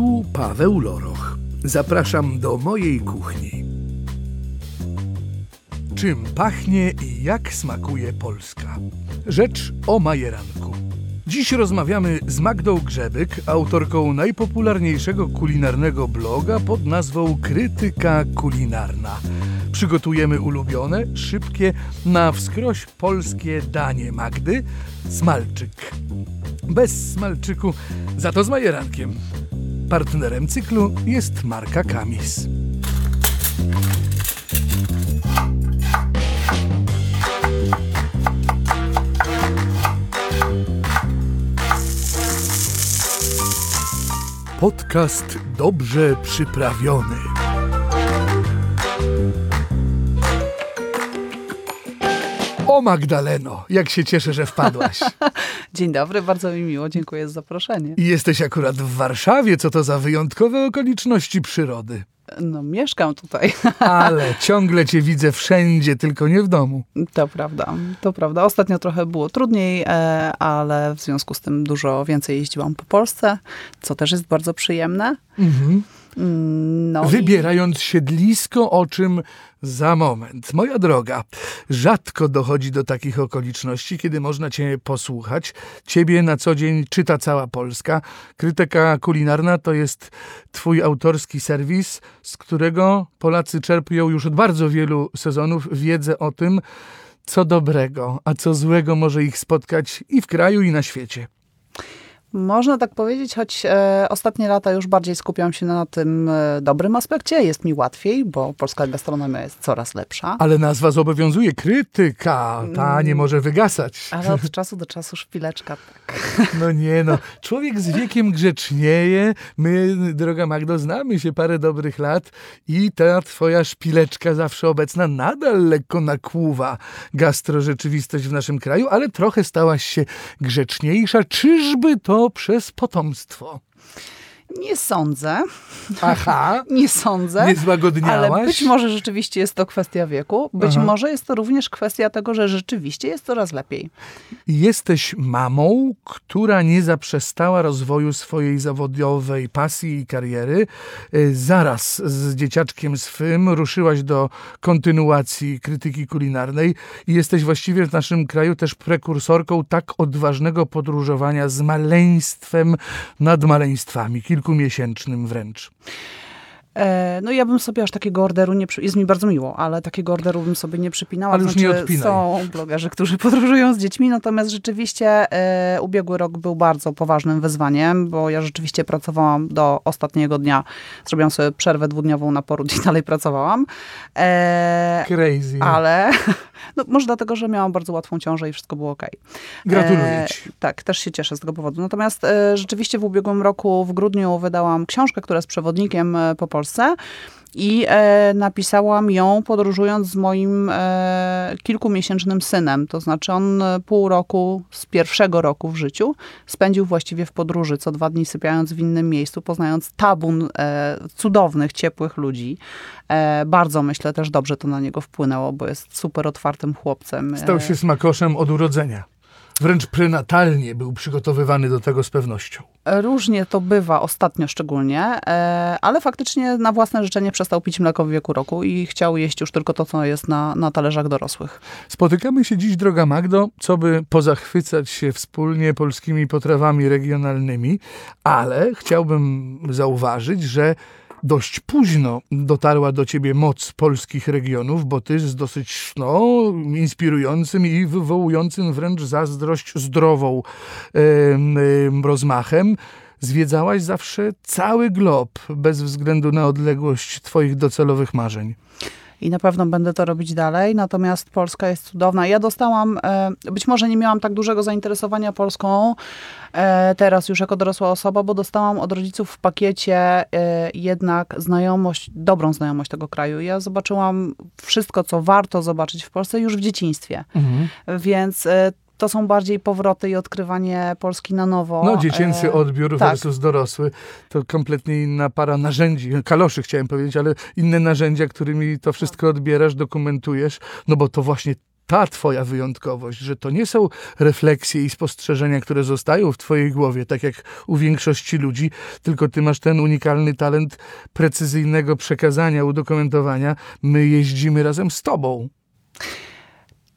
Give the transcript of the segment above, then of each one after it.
Tu Paweł Loroch. Zapraszam do mojej kuchni. Czym pachnie i jak smakuje Polska? Rzecz o majeranku. Dziś rozmawiamy z Magdą Grzebyk, autorką najpopularniejszego kulinarnego bloga pod nazwą Krytyka Kulinarna. Przygotujemy ulubione, szybkie, na wskroś polskie danie Magdy smalczyk. Bez smalczyku, za to z majerankiem. Partnerem cyklu jest marka Kamis. Podcast dobrze przyprawiony. O Magdaleno, jak się cieszę, że wpadłaś. Dzień dobry, bardzo mi miło, dziękuję za zaproszenie. I jesteś akurat w Warszawie, co to za wyjątkowe okoliczności przyrody. No, mieszkam tutaj. Ale ciągle cię widzę wszędzie, tylko nie w domu. To prawda, to prawda. Ostatnio trochę było trudniej, e, ale w związku z tym dużo więcej jeździłam po Polsce, co też jest bardzo przyjemne. Mhm. No Wybierając siedlisko, o czym za moment. Moja droga, rzadko dochodzi do takich okoliczności, kiedy można Cię posłuchać. Ciebie na co dzień czyta cała Polska. Krytyka kulinarna to jest Twój autorski serwis, z którego Polacy czerpią już od bardzo wielu sezonów wiedzę o tym, co dobrego, a co złego może ich spotkać i w kraju, i na świecie. Można tak powiedzieć, choć e, ostatnie lata już bardziej skupiam się na tym e, dobrym aspekcie. Jest mi łatwiej, bo polska gastronomia jest coraz lepsza. Ale nazwa zobowiązuje. Krytyka, ta nie może wygasać. Ale od czasu do czasu szpileczka, tak. No nie no, człowiek z wiekiem grzecznieje. My, droga Magdo, znamy się parę dobrych lat i ta twoja szpileczka zawsze obecna nadal lekko nakłuwa gastrorzeczywistość w naszym kraju, ale trochę stałaś się grzeczniejsza. Czyżby to przez potomstwo? Nie sądzę. Aha. Nie sądzę. Nie złagodniałaś? Ale być może rzeczywiście jest to kwestia wieku. Być Aha. może jest to również kwestia tego, że rzeczywiście jest coraz lepiej. Jesteś mamą, która nie zaprzestała rozwoju swojej zawodowej pasji i kariery. Y, Zaraz z dzieciaczkiem swym ruszyłaś do kontynuacji krytyki kulinarnej i jesteś właściwie w naszym kraju też prekursorką tak odważnego podróżowania z maleństwem nad maleństwami, kilkumiesięcznym wręcz. E, no ja bym sobie aż takiego orderu nie... Jest mi bardzo miło, ale takiego orderu bym sobie nie przypinała. Ale już znaczy, nie odpinaj. Są blogerzy, którzy podróżują z dziećmi, natomiast rzeczywiście e, ubiegły rok był bardzo poważnym wyzwaniem, bo ja rzeczywiście pracowałam do ostatniego dnia. Zrobiłam sobie przerwę dwudniową na poród i dalej pracowałam. E, Crazy. ale no, może dlatego, że miałam bardzo łatwą ciążę i wszystko było ok. Gratuluję ci. tak, też się cieszę z tego powodu. Natomiast e, rzeczywiście w ubiegłym roku, w grudniu, wydałam książkę, która jest przewodnikiem e, po Polsce. I e, napisałam ją podróżując z moim e, kilkumiesięcznym synem. To znaczy on e, pół roku z pierwszego roku w życiu spędził właściwie w podróży, co dwa dni sypiając w innym miejscu, poznając tabun e, cudownych, ciepłych ludzi. E, bardzo myślę też dobrze to na niego wpłynęło, bo jest super otwartym chłopcem. Stał się smakoszem od urodzenia. Wręcz prenatalnie był przygotowywany do tego z pewnością. Różnie to bywa, ostatnio szczególnie, e, ale faktycznie na własne życzenie przestał pić mleko w wieku roku i chciał jeść już tylko to, co jest na, na talerzach dorosłych. Spotykamy się dziś, droga Magdo, co by pozachwycać się wspólnie polskimi potrawami regionalnymi, ale chciałbym zauważyć, że dość późno dotarła do ciebie moc polskich regionów, bo ty z dosyć no, inspirującym i wywołującym wręcz zazdrość zdrową em, em, rozmachem zwiedzałaś zawsze cały glob, bez względu na odległość twoich docelowych marzeń. I na pewno będę to robić dalej, natomiast Polska jest cudowna. Ja dostałam, e, być może nie miałam tak dużego zainteresowania Polską e, teraz już jako dorosła osoba, bo dostałam od rodziców w pakiecie e, jednak znajomość, dobrą znajomość tego kraju. Ja zobaczyłam wszystko, co warto zobaczyć w Polsce już w dzieciństwie. Więc e, to są bardziej powroty i odkrywanie Polski na nowo. No, dziecięcy E, odbiór tak. versus dorosły to kompletnie inna para narzędzi, kaloszy chciałem powiedzieć, ale inne narzędzia, którymi to wszystko odbierasz, dokumentujesz, no bo to właśnie ta twoja wyjątkowość, że to nie są refleksje i spostrzeżenia, które zostają w twojej głowie, tak jak u większości ludzi, tylko ty masz ten unikalny talent precyzyjnego przekazania, udokumentowania. My jeździmy razem z tobą.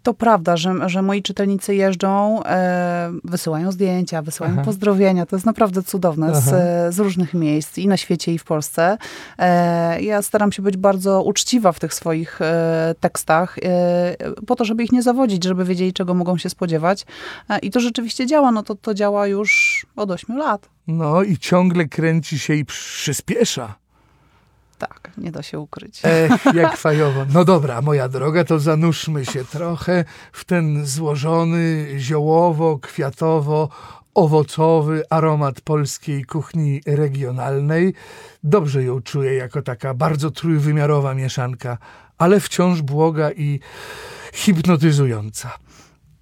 To prawda, że, że moi czytelnicy jeżdżą, e, wysyłają zdjęcia, wysyłają Aha. pozdrowienia. To jest naprawdę cudowne z, z różnych miejsc i na świecie, i w Polsce. E, ja staram się być bardzo uczciwa w tych swoich e, tekstach, e, po to, żeby ich nie zawodzić, żeby wiedzieli, czego mogą się spodziewać. E, I to rzeczywiście działa. No to, to działa już od 8 lat. No i ciągle kręci się i przyspiesza. Tak, nie da się ukryć. Ech, jak fajowo. No dobra, moja droga, to zanurzmy się trochę w ten złożony, ziołowo, kwiatowo, owocowy aromat polskiej kuchni regionalnej. Dobrze ją czuję jako taka bardzo trójwymiarowa mieszanka, ale wciąż błoga i hipnotyzująca.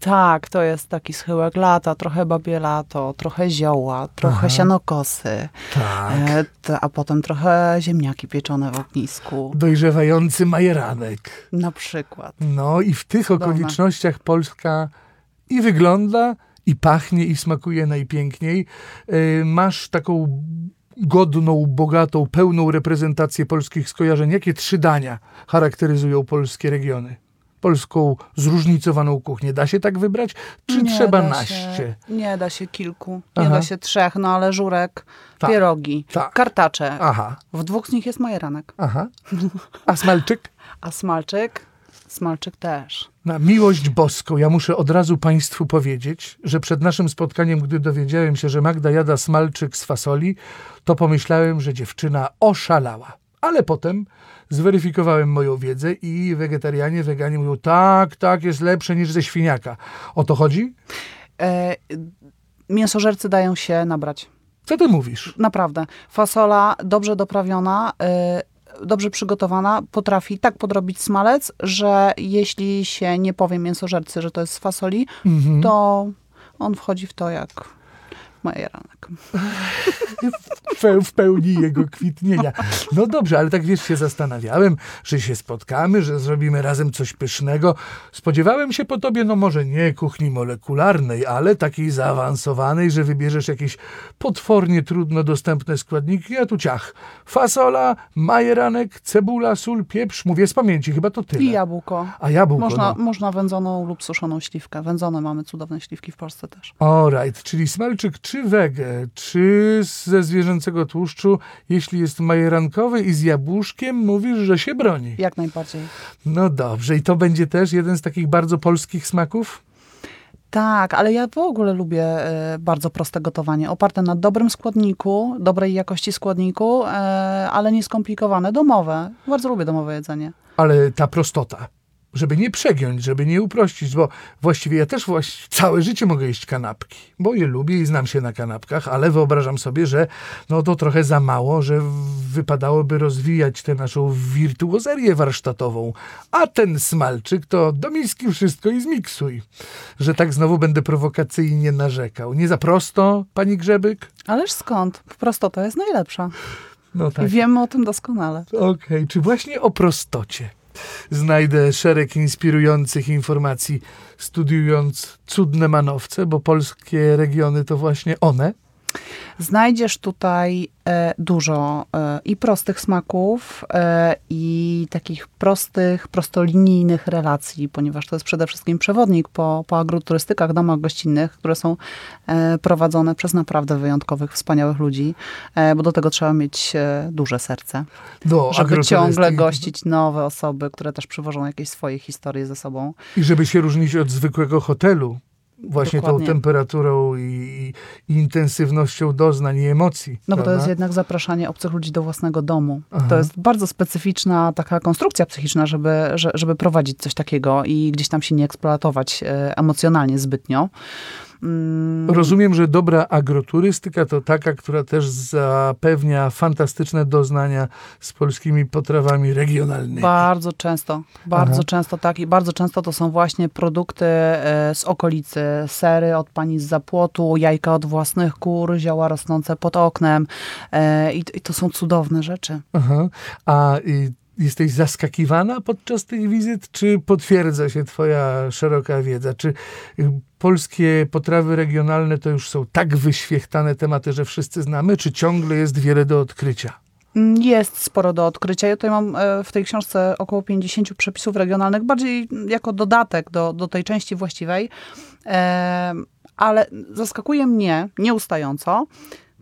Tak, to jest taki schyłek lata, trochę babie lato, trochę zioła, trochę Aha. sianokosy, Tak. e, a potem trochę ziemniaki pieczone w ognisku, Dojrzewający majeranek. na przykład. No i w tych Cudowne. okolicznościach Polska i wygląda, i pachnie, i smakuje najpiękniej. Yy, Masz taką godną, bogatą, pełną reprezentację polskich skojarzeń. Jakie trzy dania charakteryzują polskie regiony? Polską zróżnicowaną kuchnię. Da się tak wybrać? Czy Nie trzeba naście? Się, nie da się kilku, nie Aha. da się trzech, no ale żurek, Tak, pierogi, tak. kartacze. Aha, W dwóch z nich jest majeranek. aha. A smalczyk? A smalczyk? Smalczyk też. Na miłość boską, ja muszę od razu Państwu powiedzieć, że przed naszym spotkaniem, gdy dowiedziałem się, że Magda jada smalczyk z fasoli, to pomyślałem, że dziewczyna oszalała. Ale potem zweryfikowałem moją wiedzę i wegetarianie, weganie mówią, tak, tak, jest lepsze niż ze świniaka. O to chodzi? E, mięsożercy dają się nabrać. Co ty mówisz? Naprawdę. Fasola dobrze doprawiona, y, dobrze przygotowana, potrafi tak podrobić smalec, że jeśli się nie powie mięsożercy, że to jest z fasoli, Mhm. to on wchodzi w to jak majeranek. w, pełni jego kwitnienia. No dobrze, ale tak wiesz, się zastanawiałem, że się spotkamy, że zrobimy razem coś pysznego. Spodziewałem się po tobie, no może nie kuchni molekularnej, ale takiej zaawansowanej, że wybierzesz jakieś potwornie trudno dostępne składniki, a tu ciach. Fasola, majeranek, cebula, sól, pieprz, mówię z pamięci, chyba to tyle. I jabłko. A jabłko, Można, no. można wędzoną lub suszoną śliwkę. Wędzone mamy cudowne śliwki w Polsce też. Alright, czyli smalczyk czy wege, czy ze zwierzęcego tłuszczu, jeśli jest majerankowy i z jabłuszkiem, mówisz, że się broni. Jak najbardziej. No dobrze, i to będzie też jeden z takich bardzo polskich smaków? Tak, ale ja w ogóle lubię e, bardzo proste gotowanie, oparte na dobrym składniku, dobrej jakości składniku, e, ale nieskomplikowane, domowe. Bardzo lubię domowe jedzenie. Ale ta prostota, żeby nie przegiąć, żeby nie uprościć, bo właściwie ja też właś- całe życie mogę jeść kanapki, bo je lubię i znam się na kanapkach, ale wyobrażam sobie, że no to trochę za mało, że wypadałoby rozwijać tę naszą wirtuozerię warsztatową, a ten smalczyk to do miski wszystko i zmiksuj, że tak znowu będę prowokacyjnie narzekał. Nie za prosto, pani Grzebyk? Ależ skąd? Prostota jest najlepsza. No tak. I wiemy o tym doskonale. Okej, czy właśnie o prostocie znajdę szereg inspirujących informacji, studiując cudne manowce, bo polskie regiony to właśnie one? Znajdziesz tutaj e, dużo e, i prostych smaków, e, i takich prostych, prostolinijnych relacji, ponieważ to jest przede wszystkim przewodnik po, po agroturystykach, domach gościnnych, które są prowadzone przez naprawdę wyjątkowych, wspaniałych ludzi, bo do tego trzeba mieć duże serce, Do żeby ciągle gościć nowe osoby, które też przywożą jakieś swoje historie ze sobą. I żeby się różnić od zwykłego hotelu. Właśnie Dokładnie. tą temperaturą i, i intensywnością doznań i emocji. No bo to prawda? jest jednak zapraszanie obcych ludzi do własnego domu. Aha. To jest bardzo specyficzna taka konstrukcja psychiczna, żeby, że- żeby prowadzić coś takiego i gdzieś tam się nie eksploatować e, emocjonalnie zbytnio. Mm, Rozumiem, że dobra agroturystyka to taka, która też zapewnia fantastyczne doznania z polskimi potrawami regionalnymi. Bardzo często, bardzo Aha. często tak i bardzo często to są właśnie produkty e, z okolicy, sery od pani z zapłotu, jajka od własnych kur, zioła rosnące pod oknem e, i, to są cudowne rzeczy. Aha. A jesteś zaskakiwana podczas tych wizyt, czy potwierdza się twoja szeroka wiedza? Czy y, polskie potrawy regionalne to już są tak wyświechtane tematy, że wszyscy znamy, czy ciągle jest wiele do odkrycia? Jest sporo do odkrycia. Ja tutaj mam e, w tej książce około 50 przepisów regionalnych, bardziej jako dodatek do, do tej części właściwej. E, ale zaskakuje mnie nieustająco,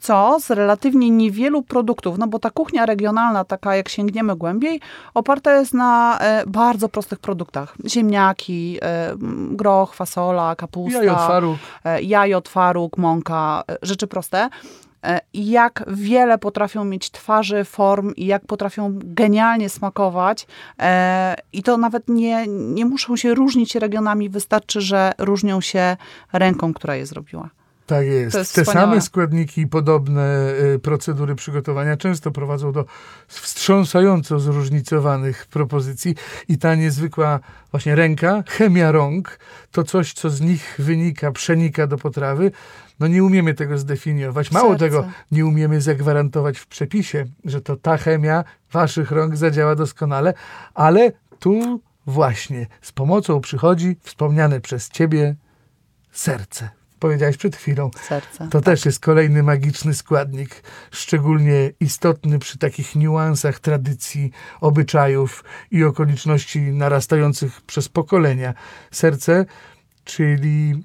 co z relatywnie niewielu produktów, no bo ta kuchnia regionalna, taka jak sięgniemy głębiej, oparta jest na e, bardzo prostych produktach. Ziemniaki, e, groch, fasola, kapusta, Jajo, twaróg. e, jajo, twaróg, mąka, rzeczy proste. Jak wiele potrafią mieć twarzy, form i jak potrafią genialnie smakować. I to nawet nie, nie muszą się różnić regionami, wystarczy, że różnią się ręką, która je zrobiła. Tak jest. Jest Te wspaniałe. same składniki i podobne y, procedury przygotowania często prowadzą do wstrząsająco zróżnicowanych propozycji i ta niezwykła właśnie ręka, chemia rąk, to coś, co z nich wynika, przenika do potrawy. No nie umiemy tego zdefiniować. Mało Serce. tego, nie umiemy zagwarantować w przepisie, że to ta chemia waszych rąk zadziała doskonale, ale tu właśnie z pomocą przychodzi wspomniane przez ciebie serce. Powiedziałeś przed chwilą. Serce. To też jest kolejny magiczny składnik, szczególnie istotny przy takich niuansach tradycji, obyczajów i okoliczności narastających przez pokolenia. Serce, czyli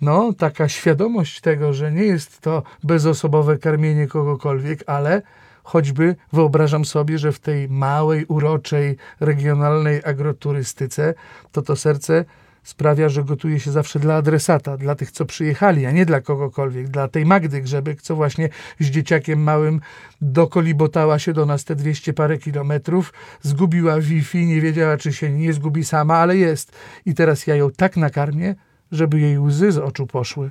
no, taka świadomość tego, że nie jest to bezosobowe karmienie kogokolwiek, ale choćby wyobrażam sobie, że w tej małej, uroczej, regionalnej agroturystyce to to serce sprawia, że gotuje się zawsze dla adresata, dla tych, co przyjechali, a nie dla kogokolwiek, dla tej Magdy Grzebek, co właśnie z dzieciakiem małym dokolibotała się do nas te 200 parę kilometrów, zgubiła Wi-Fi, nie wiedziała, czy się nie zgubi sama, ale jest. I teraz ja ją tak nakarmię, żeby jej łzy z oczu poszły.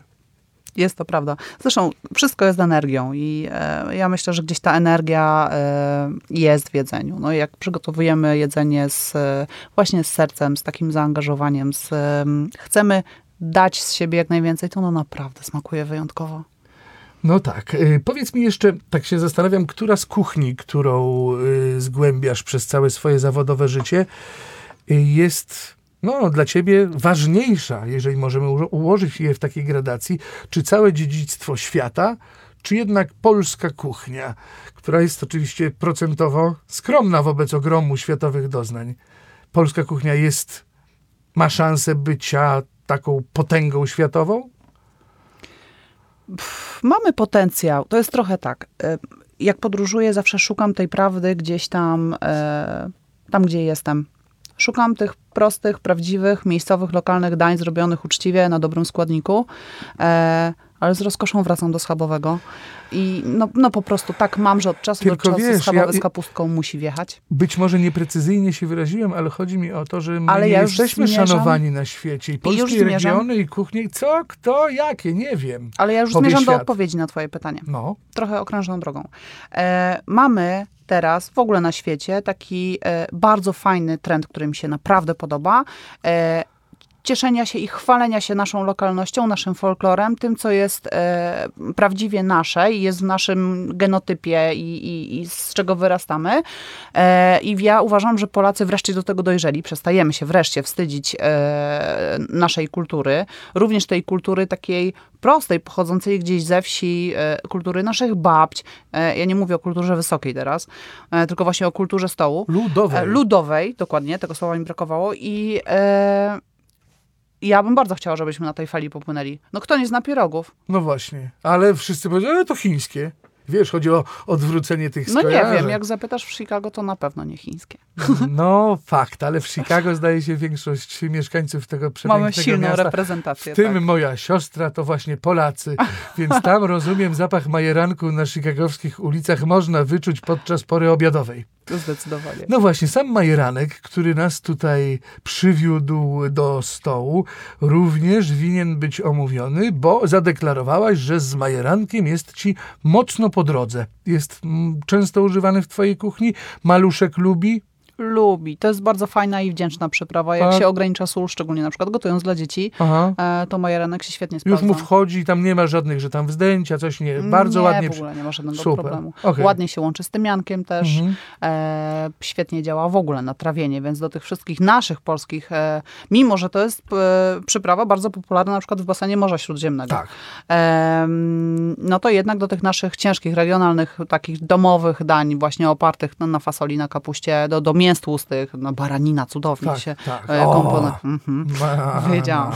Jest to prawda. Zresztą wszystko jest energią i e, ja myślę, że gdzieś ta energia e, jest w jedzeniu. No jak przygotowujemy jedzenie z, e, właśnie z sercem, z takim zaangażowaniem, z, e, chcemy dać z siebie jak najwięcej, to no naprawdę smakuje wyjątkowo. No tak. Y, Powiedz mi jeszcze, tak się zastanawiam, która z kuchni, którą zgłębiasz przez całe swoje zawodowe życie, jest no, dla ciebie ważniejsza, jeżeli możemy uło- ułożyć je w takiej gradacji, czy całe dziedzictwo świata, czy jednak polska kuchnia, która jest oczywiście procentowo skromna wobec ogromu światowych doznań. Polska kuchnia jest, ma szansę bycia taką potęgą światową? Mamy potencjał. To jest trochę tak. e, Jak podróżuję, zawsze szukam tej prawdy gdzieś tam, e, tam gdzie jestem. Szukam tych prostych, prawdziwych, miejscowych, lokalnych dań zrobionych uczciwie, na dobrym składniku, e, ale z rozkoszą wracam do schabowego. I no, no po prostu tak mam, że od czasu Tylko do czasu wiesz, schabowy ja- z kapustką musi wjechać. Być może nieprecyzyjnie się wyraziłem, ale chodzi mi o to, że my Ale ja jesteśmy zmierzam- szanowani na świecie. I polskie już zmierzam- regiony i kuchnie, i co, kto, jakie, nie wiem. Ale ja już zmierzam do świat. odpowiedzi na twoje pytanie. No, trochę okrężną drogą. E, mamy teraz w ogóle na świecie taki e, bardzo fajny trend, który mi się naprawdę podoba. Cieszenia się i chwalenia się naszą lokalnością, naszym folklorem, tym, co jest e, prawdziwie nasze i jest w naszym genotypie i, i, i z czego wyrastamy. E, I ja uważam, że Polacy wreszcie do tego dojrzeli. Przestajemy się wreszcie wstydzić e, naszej kultury, również tej kultury takiej prostej, pochodzącej gdzieś ze wsi, e, kultury naszych babć. E, ja nie mówię o kulturze wysokiej teraz, e, tylko właśnie o kulturze stołu. ludowe. E, ludowej, dokładnie, tego słowa mi brakowało i ja bym bardzo chciała, żebyśmy na tej fali popłynęli. No kto nie zna pierogów? No właśnie. Ale wszyscy powiedzą, ale to chińskie. Wiesz, chodzi o odwrócenie tych No nie wiem, jak zapytasz w Chicago, to na pewno nie chińskie. No fakt, ale w Chicago zdaje się większość mieszkańców tego przepięknego Mamy silną miasta. reprezentację. W tym tak. moja siostra to właśnie Polacy, więc tam rozumiem zapach majeranku na chicagowskich ulicach można wyczuć podczas pory obiadowej. Zdecydowanie. No właśnie, sam majeranek, który nas tutaj przywiódł do stołu, również winien być omówiony, bo zadeklarowałaś, że z majerankiem jest ci mocno po drodze. Jest mm, często używany w twojej kuchni. Maluszek lubi. Lubi. To jest bardzo fajna i wdzięczna przyprawa. Jak Tak. się ogranicza sól, szczególnie na przykład gotując dla dzieci, e, to majeranek się świetnie Już sprawdza. mu wchodzi, tam nie ma żadnych, że tam wzdęcia, coś nie. Bardzo nie, ładnie. w ogóle nie ma żadnego Super. problemu. Okej. Ładnie się łączy z tymiankiem też. Mhm. E, świetnie działa w ogóle na trawienie, więc do tych wszystkich naszych polskich, e, mimo że to jest e, przyprawa bardzo popularna na przykład w basenie Morza Śródziemnego. Tak. No to jednak do tych naszych ciężkich, regionalnych, takich domowych dań, właśnie opartych no, na fasoli, na kapuście, do, do mięs tłustych, no baranina cudownie Tak, się tak. e, komponuje. Mhm. Wiedziałam.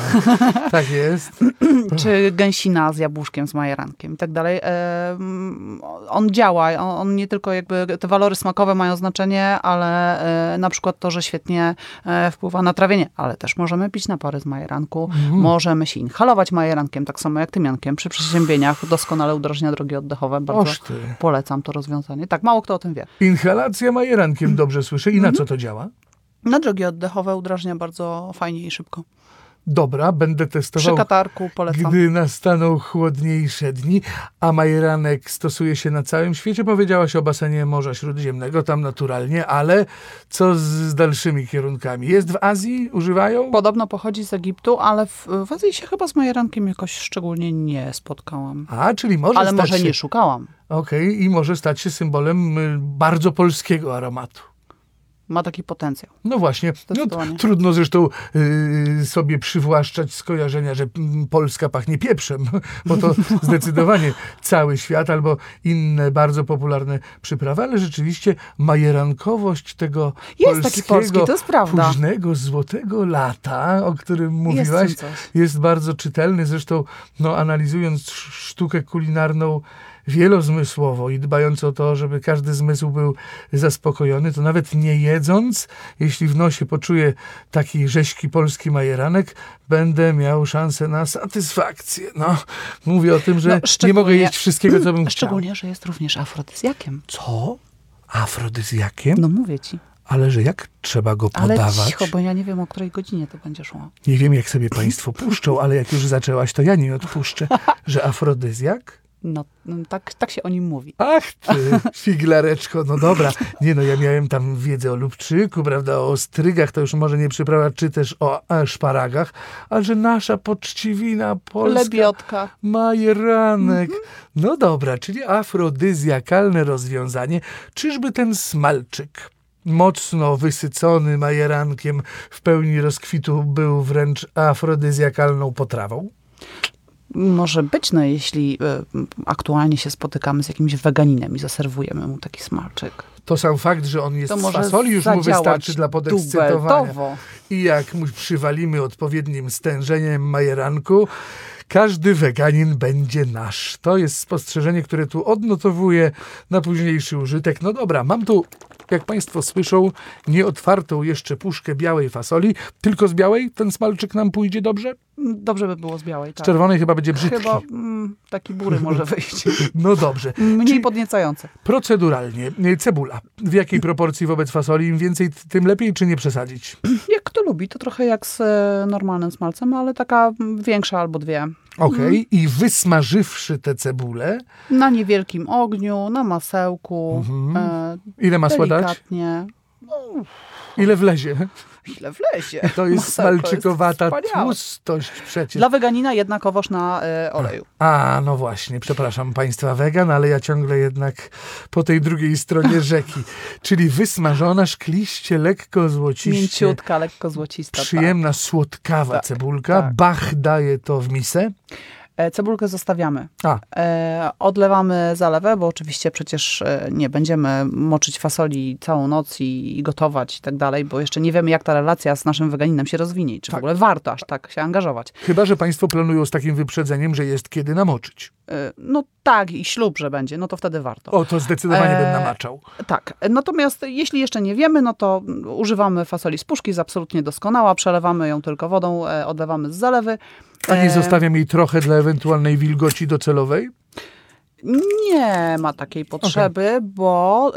Tak jest. Czy gęsina z jabłuszkiem, z majerankiem i tak dalej. Em, On działa, on, nie tylko jakby, te walory smakowe mają znaczenie, ale e, na przykład to, że świetnie e, wpływa na trawienie, ale też możemy pić napary z majeranku, możemy się inhalować majerankiem, tak samo jak tymiankiem, przy przeziębieniach doskonale udrażnia drogi oddechowe, bardzo polecam to rozwiązanie. Tak, mało kto o tym wie. Inhalacja majerankiem, dobrze słyszę. I na co to działa? Na drogi oddechowe udrażnia bardzo fajnie i szybko. Dobra, będę Przy testował, katarku polecam. gdy nastaną chłodniejsze dni, a majeranek stosuje się na całym świecie. Powiedziałaś o basenie Morza Śródziemnego, tam naturalnie, ale co z, dalszymi kierunkami? Jest w Azji? Używają? Podobno pochodzi z Egiptu, ale w, w Azji się chyba z majerankiem jakoś szczególnie nie spotkałam. A, czyli może Ale stać może się... nie szukałam. Okej, i może stać się symbolem y, bardzo polskiego aromatu. Ma taki potencjał. No właśnie, no, trudno zresztą y, sobie przywłaszczać skojarzenia, że Polska pachnie pieprzem, bo to zdecydowanie cały świat albo inne bardzo popularne przyprawy, ale rzeczywiście majerankowość tego Jest taki polskiego, polski, to jest prawda. późnego, złotego lata, o którym mówiłaś, Jest jest bardzo czytelny. Zresztą no, analizując sz- sztukę kulinarną wielozmysłowo i dbając o to, żeby każdy zmysł był zaspokojony, to nawet nie jedząc, jeśli w nosie poczuję taki rześki polski majeranek, będę miał szansę na satysfakcję. No, mówię o tym, że No, nie mogę jeść wszystkiego, co bym chciał. Szczególnie, że jest również afrodyzjakiem. Co? Afrodyzjakiem? No mówię ci. Ale że jak trzeba go Ale podawać? cicho, bo ja nie wiem, o której godzinie to będzie szło. Nie wiem, jak sobie państwo puszczą, ale jak już zaczęłaś, to ja nie odpuszczę. Że afrodyzjak? No, no tak, tak się o nim mówi. Ach ty, figlareczko, no dobra. Nie no, ja miałem tam wiedzę o lubczyku, prawda, o strygach, to już może nie przyprawa, czy też o e, szparagach, ale że nasza poczciwina polska Lebiotka. majeranek. No dobra, czyli afrodyzjakalne rozwiązanie. Czyżby ten smalczyk mocno wysycony majerankiem w pełni rozkwitu był wręcz afrodyzjakalną potrawą? Może być, no jeśli e, aktualnie się spotykamy z jakimś weganinem i zaserwujemy mu taki smalczyk. To sam fakt, że on jest To z fasoli już mu wystarczy dla podekscytowania. dubeltowo. I jak mu przywalimy odpowiednim stężeniem majeranku, każdy weganin będzie nasz. To jest spostrzeżenie, które tu odnotowuję na późniejszy użytek. No dobra, mam tu, jak Państwo słyszą, nieotwartą jeszcze puszkę białej fasoli. Tylko z białej ten smalczyk nam pójdzie dobrze? Dobrze by było z białej, Z tak. czerwonej chyba będzie brzydki. Chyba mm, taki bury może wyjść. No dobrze. Mniej Czyli podniecający. proceduralnie, y, cebula. W jakiej proporcji wobec fasoli? Im więcej, tym lepiej, czy nie przesadzić? Jak kto lubi, to trochę jak z e, normalnym smalcem, ale taka mm, większa albo dwie. Okej, Mhm. i wysmażywszy tę cebulę, Na niewielkim ogniu, na masełku, Mhm. e, ile masła dać? Ile wlezie? Ile wlezie. To jest Masełko jest smalczykowata wspaniałe. tłustość przecież. Dla weganina jednakowoż na e, oleju. A, no właśnie, przepraszam państwa wegan, ale ja ciągle jednak po tej drugiej stronie rzeki. Czyli wysmażona, szkliście, lekko złociście, Mięciutka, lekko złocista. tak. przyjemna, słodkawa Tak, cebulka. tak. Bach daje to w misę. E, Cebulkę zostawiamy. A, E, odlewamy zalewę, bo oczywiście przecież e, nie będziemy moczyć fasoli całą noc i, i gotować i tak dalej, bo jeszcze nie wiemy, jak ta relacja z naszym weganinem się rozwinie i czy Tak. w ogóle warto aż tak się angażować. chyba, że państwo planują z takim wyprzedzeniem, że jest kiedy namoczyć. E, no tak, i ślub, że będzie, no to wtedy warto. O, to zdecydowanie bym Eee, namaczał. Tak, natomiast jeśli jeszcze nie wiemy, no to używamy fasoli z puszki, jest absolutnie doskonała, przelewamy ją tylko wodą, e, odlewamy z zalewy. A nie zostawiam jej trochę dla ewentualnej wilgoci docelowej? Nie ma takiej potrzeby, bo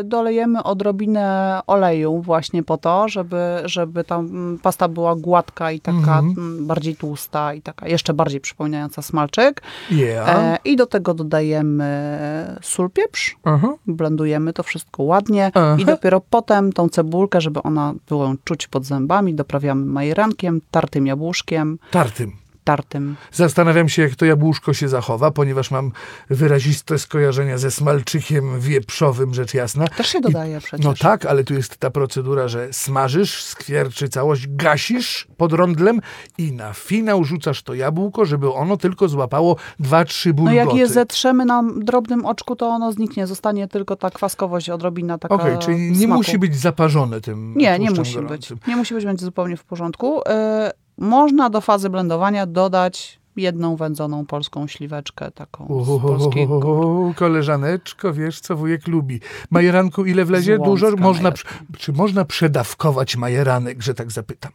y, dolejemy odrobinę oleju właśnie po to, żeby, żeby ta mm, pasta była gładka i taka Mhm. mm, bardziej tłusta i taka jeszcze bardziej przypominająca smalczyk. Yeah. E, I do tego dodajemy sól, pieprz, Aha. blendujemy to wszystko ładnie Aha. i dopiero potem tą cebulkę, żeby ona było ją czuć pod zębami, doprawiamy majerankiem, tartym jabłuszkiem, Tartym. Tartym. Zastanawiam się, jak to jabłuszko się zachowa, ponieważ mam wyraziste skojarzenia ze smalczykiem wieprzowym, rzecz jasna. Też się dodaje przecież. No tak, ale tu jest ta procedura, że smażysz, skwierczy całość, gasisz pod rondlem i na finał rzucasz to jabłko, żeby ono tylko złapało dwa, trzy No bulgoty. jak je zetrzemy na drobnym oczku, to ono zniknie. Zostanie tylko ta kwaskowość, odrobina taka Okej, czyli nie smaku. musi być zaparzone tym Nie, nie musi gorącym. być. Nie musi być, będzie zupełnie w porządku. E, można do fazy blendowania dodać jedną wędzoną polską śliweczkę, taką z polskiego. Uuu, koleżaneczko, wiesz, co wujek lubi. Majeranku ile wlezie? Z Łącka Dużo? Można, czy można przedawkować majeranek, że tak zapytam?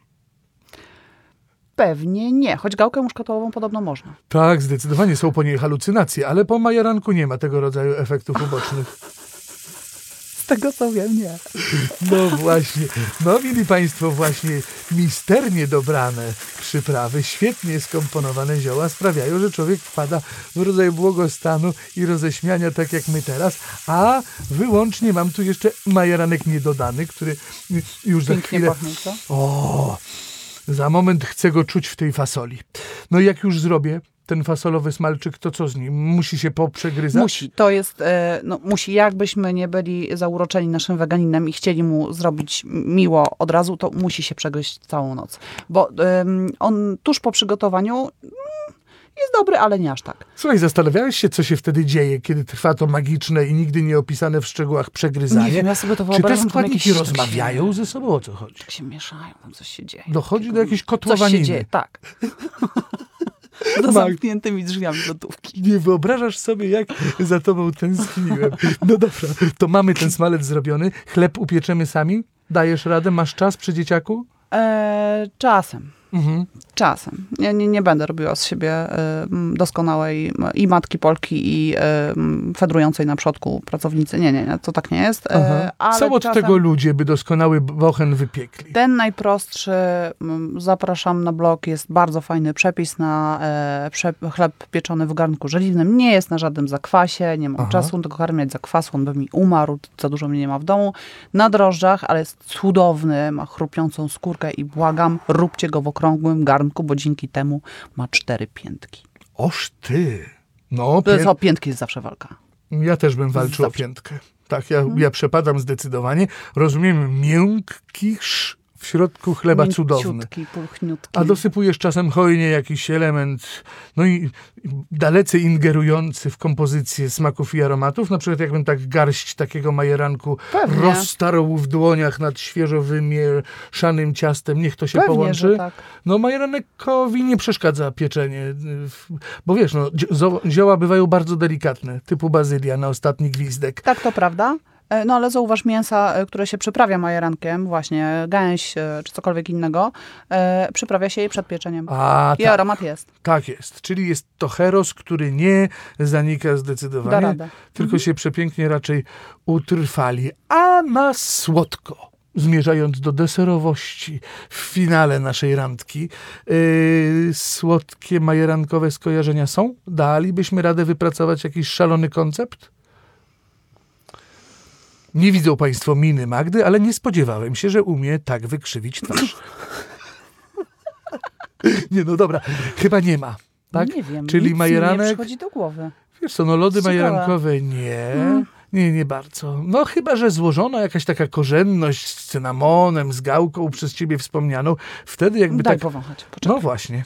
Pewnie nie, choć gałkę muszkatołową podobno można. Tak, zdecydowanie są po niej halucynacje, ale po majeranku nie ma tego rodzaju efektów ubocznych. Tego co wiem, nie. No właśnie. No, mili Państwo, właśnie misternie dobrane przyprawy, świetnie skomponowane zioła sprawiają, że człowiek wpada w rodzaj błogostanu i roześmiania, tak jak my teraz. A wyłącznie mam tu jeszcze majeranek niedodany, który już za Pięknie chwilę... pachnie? O, za moment chcę go czuć w tej fasoli. No i jak już zrobię ten fasolowy smalczyk, to co z nim? Musi się poprzegryzać? Musi. To jest, e, no, musi. Jakbyśmy nie byli zauroczeni naszym weganinem i chcieli mu zrobić miło od razu, to musi się przegryźć całą noc. Bo on tuż po przygotowaniu mm, jest dobry, ale nie aż tak. Słuchaj, zastanawiałeś się, co się wtedy dzieje, kiedy trwa to magiczne i nigdy nie opisane w szczegółach przegryzanie? Nie wiem, ja sobie to Czy te wyobrażam, składniki jakieś- tak rozmawiają ze sobą? O co chodzi? Tak się mieszają, tam coś się dzieje. Dochodzi do jakiejś Coś się kotłowaniny. dzieje, tak. Za zamkniętymi drzwiami lodówki. Nie wyobrażasz sobie, jak za tobą tęskniłem. No dobra, to mamy ten smalec zrobiony. Chleb upieczemy sami? Dajesz radę? Masz czas przy dzieciaku? E, czasem. Mhm. Czasem. Ja nie, nie będę robiła z siebie m, doskonałej i matki Polki, i m, fedrującej na przodku pracownicy. Nie, nie, nie, to tak nie jest. Aha. ale Są od tego ludzie, by doskonały bochen wypiekli. Ten najprostszy, zapraszam na blog, jest bardzo fajny przepis na e, chleb pieczony w garnku żeliwnym. Nie jest na żadnym zakwasie, nie mam Aha. czasu do karmiać zakwasu, on by mi umarł, za dużo mnie nie ma w domu. Na drożdżach, ale jest cudowny, ma chrupiącą skórkę i błagam, róbcie go w okrągłym garnku, bo dzięki temu ma cztery piętki. Oż ty. No, To pię- o piętki jest zawsze walka. ja też bym walczył o Zawsze. piętkę. Tak, ja, ja przepadam zdecydowanie. Rozumiem, miękki sz- w środku chleba cudowny. A dosypujesz czasem hojnie jakiś element, no i dalece ingerujący w kompozycję smaków i aromatów. Na przykład jakbym tak garść takiego majeranku Pewnie. roztarł w dłoniach nad świeżo wymieszanym ciastem. Niech to się Pewnie, połączy. tak. No majeranekowi nie przeszkadza pieczenie, y, bo wiesz, no, zioła bywają bardzo delikatne, typu bazylia na ostatni gwizdek. Tak, to prawda. E, No ale zauważ mięsa, e, które się przyprawia majerankiem, właśnie gęś e, czy cokolwiek innego, przyprawia się je przed pieczeniem. A I tak, aromat jest. tak jest, czyli jest to heros, który nie zanika zdecydowanie, tylko się przepięknie raczej utrwali, a na słodko. Zmierzając do deserowości w finale naszej randki, yy, słodkie majerankowe skojarzenia są? Dalibyśmy radę wypracować jakiś szalony koncept? Nie widzą Państwo miny Magdy, ale nie spodziewałem się, że umie tak wykrzywić twarz. nie, no dobra, chyba nie ma. Tak? Nie wiem, Czyli nic mi majeranek? nie przychodzi do głowy. Wiesz co, no lody Ciekawe. majerankowe nie. Nie, nie bardzo. No chyba, że złożona jakaś taka korzenność z cynamonem, z gałką przez ciebie wspomnianą. Wtedy jakby Daj tak... powąchać, poczekaj. No właśnie.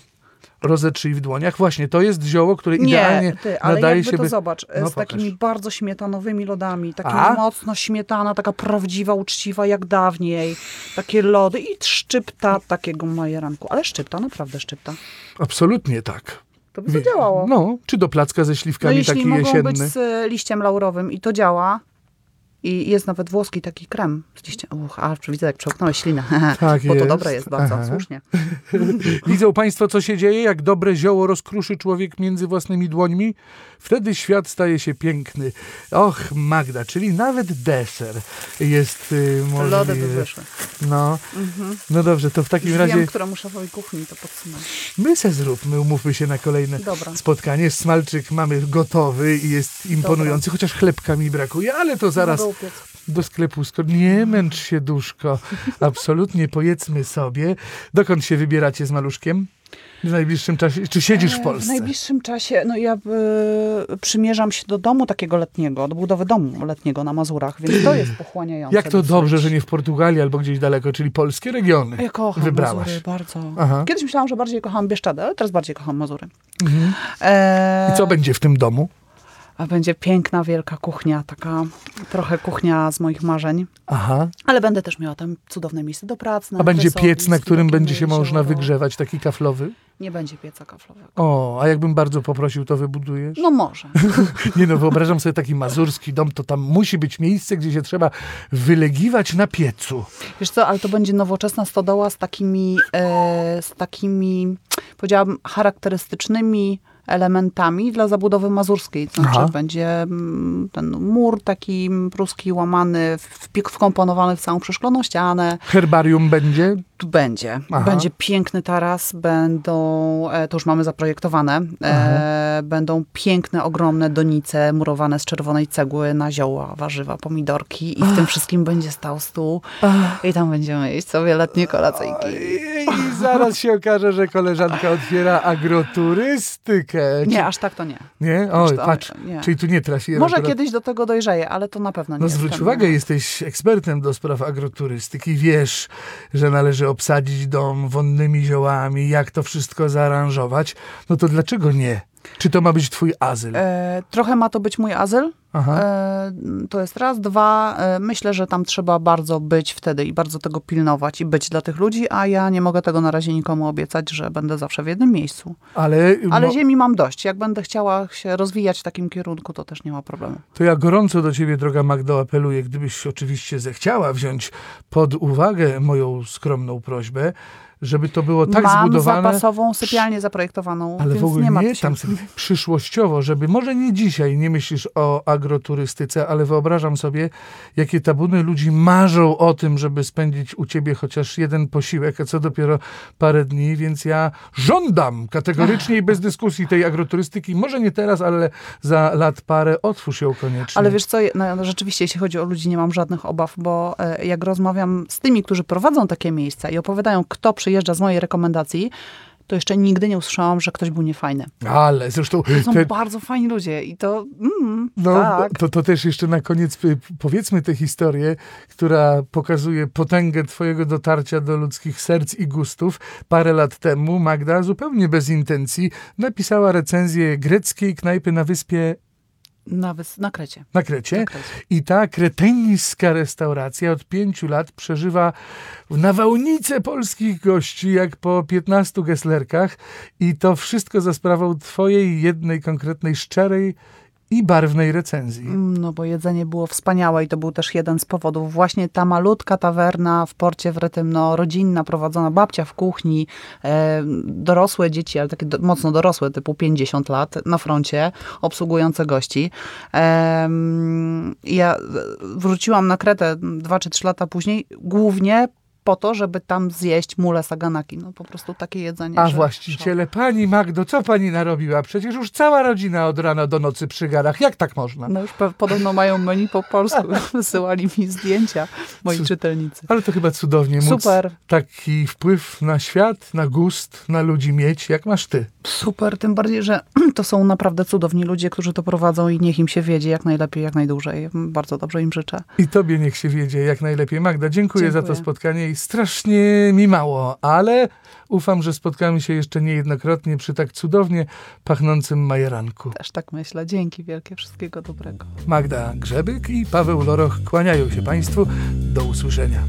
Rozetrzyj w dłoniach. Właśnie, to jest zioło, które idealnie Nie, ty, ale nadaje jakby się... to by- zobacz, No z pokaż. takimi bardzo śmietanowymi lodami, taka mocno śmietana, taka prawdziwa, uczciwa jak dawniej, takie lody i szczypta takiego majeranku. Ale szczypta, naprawdę szczypta. Absolutnie tak. To by zadziałało. No, czy do placka ze No śliwkami jeśli taki mogą jesienny. być z liściem laurowym i to działa, I jest nawet włoski taki krem z liścia. Uch, a widzę, jak przełknąłeś ślinę. Tak Bo to jest. dobre jest bardzo, Aha. słusznie. Widzą Państwo, co się dzieje, jak dobre zioło rozkruszy człowiek między własnymi dłońmi? Wtedy świat staje się piękny. Och, Magda, czyli nawet deser jest y, możliwy. Lody by wyszły. No, no dobrze, to w takim Już razie wiem, któremu szefowi kuchni to podsunąć. my se zróbmy, umówmy się na kolejne Dobra. spotkanie. Smalczyk mamy gotowy i jest imponujący, chociaż chlebka mi brakuje, ale to zaraz upiec. do sklepu. Sko- nie męcz się, duszko. Absolutnie, pojedzmy sobie. Dokąd się wybieracie z maluszkiem? W najbliższym czasie? Czy siedzisz w E, Polsce? W najbliższym czasie, no ja e, przymierzam się do domu takiego letniego, do budowy domu letniego na Mazurach, więc to jest pochłaniające. Jak to dobrze, że nie w Portugalii albo gdzieś daleko, czyli polskie regiony Ja kocham wybrałaś. Mazury bardzo. Aha. Kiedyś myślałam, że bardziej kocham Bieszczady, ale teraz bardziej kocham Mazury. Mhm. E, I co będzie w tym domu? A będzie piękna, wielka kuchnia, taka trochę kuchnia z moich marzeń. Aha. Ale będę też miała tam cudowne miejsce do pracy. A będzie piec, na którym będzie się można wygrzewać, taki kaflowy? Nie będzie pieca kaflowego. O, a jakbym bardzo poprosił, to wybudujesz? No może. Nie no, wyobrażam sobie taki mazurski dom, to tam musi być miejsce, gdzie się trzeba wylegiwać na piecu. Wiesz co, ale to będzie nowoczesna stodoła z takimi, e, z takimi, powiedziałabym, charakterystycznymi elementami dla zabudowy mazurskiej. To znaczy Aha. będzie mm, ten mur taki pruski łamany, w, wkomponowany w całą przeszkloną ścianę. Herbarium będzie? Będzie. Aha. Będzie piękny taras, będą, e, to już mamy zaprojektowane, e, będą piękne, ogromne donice murowane z czerwonej cegły na zioła, warzywa, pomidorki i w tym wszystkim będzie stał stół i tam będziemy jeść sobie letnie kolacyjki. I zaraz się okaże, że koleżanka otwiera agroturystykę. Nie, aż tak to nie. Nie? Oj, to- patrz, nie. czyli tu nie trafi Może akurat- kiedyś do tego dojrzeje, ale to na pewno nie No zwróć uwagę, jesteś ekspertem do spraw agroturystyki, wiesz, że należy obsadzić dom wonnymi ziołami, jak to wszystko zaaranżować. No to dlaczego nie? Czy to ma być twój azyl? E, trochę ma to być mój azyl. E, to jest raz. Dwa, e, myślę, że tam trzeba bardzo być wtedy i bardzo tego pilnować i być dla tych ludzi, a ja nie mogę tego na razie nikomu obiecać, że będę zawsze w jednym miejscu. Ale, Ale ziemi mam dość. Jak będę chciała się rozwijać w takim kierunku, to też nie ma problemu. to ja gorąco do ciebie, droga Magdo, apeluję, gdybyś oczywiście zechciała wziąć pod uwagę moją skromną prośbę, żeby to było tak mam zbudowane... zapasową sypialnię zaprojektowaną, Ale więc w ogóle nie ma nie, tam sobie przyszłościowo, żeby może nie dzisiaj nie myślisz o agroturystyce, ale wyobrażam sobie, jakie tabuny ludzi marzą o tym, żeby spędzić u ciebie chociaż jeden posiłek, a co dopiero parę dni, więc ja żądam kategorycznie i bez dyskusji tej agroturystyki. Może nie teraz, ale za lat parę otwórz ją koniecznie. Ale wiesz co, no, no, rzeczywiście jeśli chodzi o ludzi, nie mam żadnych obaw, bo e, jak rozmawiam z tymi, którzy prowadzą takie miejsca i opowiadają, kto przyjeżdża z mojej rekomendacji, to jeszcze nigdy nie usłyszałam, że ktoś był niefajny. Ale zresztą To są te, bardzo fajni ludzie i to, mm, No, tak. to, to też jeszcze na koniec powiedzmy tę historię, która pokazuje potęgę twojego dotarcia do ludzkich serc i gustów. Parę lat temu Magda, zupełnie bez intencji, napisała recenzję greckiej knajpy na wyspie Na, na Krecie. na Krecie. Na Krecie. I ta kreteńska restauracja od pięciu lat przeżywa nawałnicę polskich gości, jak po 15 geslerkach. I to wszystko za sprawą twojej jednej konkretnej, szczerej i barwnej recenzji. No bo jedzenie było wspaniałe i to był też jeden z powodów. Właśnie ta malutka tawerna w porcie w Retymno, rodzinna, prowadzona babcia w kuchni, e, dorosłe dzieci, ale takie do, mocno dorosłe, typu 50 lat na froncie, obsługujące gości. I ja e, wróciłam na Kretę dwa czy trzy lata później, głównie po to, żeby tam zjeść mule saganaki. No po prostu takie jedzenie. A właściciele, pani Magdo, co pani narobiła? Przecież już cała rodzina od rana do nocy przy garach. Jak tak można? No już podobno mają menu po polsku. Wysyłali mi zdjęcia moi Cud- czytelnicy. Ale to chyba cudownie móc Super. taki wpływ na świat, na gust, na ludzi mieć, jak masz ty. Super, tym bardziej, że to są naprawdę cudowni ludzie, którzy to prowadzą i niech im się wiedzie jak najlepiej, jak najdłużej. Bardzo dobrze im życzę. I tobie niech się wiedzie jak najlepiej. Magda, dziękuję, za to Dziękuję. spotkanie i strasznie mi mało, ale ufam, że spotkamy się jeszcze niejednokrotnie przy tak cudownie pachnącym majeranku. Też tak myślę. Dzięki wielkie, wszystkiego dobrego. Magda Grzebyk i Paweł Loroch kłaniają się Państwu. Do usłyszenia.